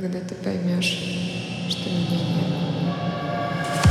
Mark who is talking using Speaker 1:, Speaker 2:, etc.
Speaker 1: когда ты поймешь, что меня нет.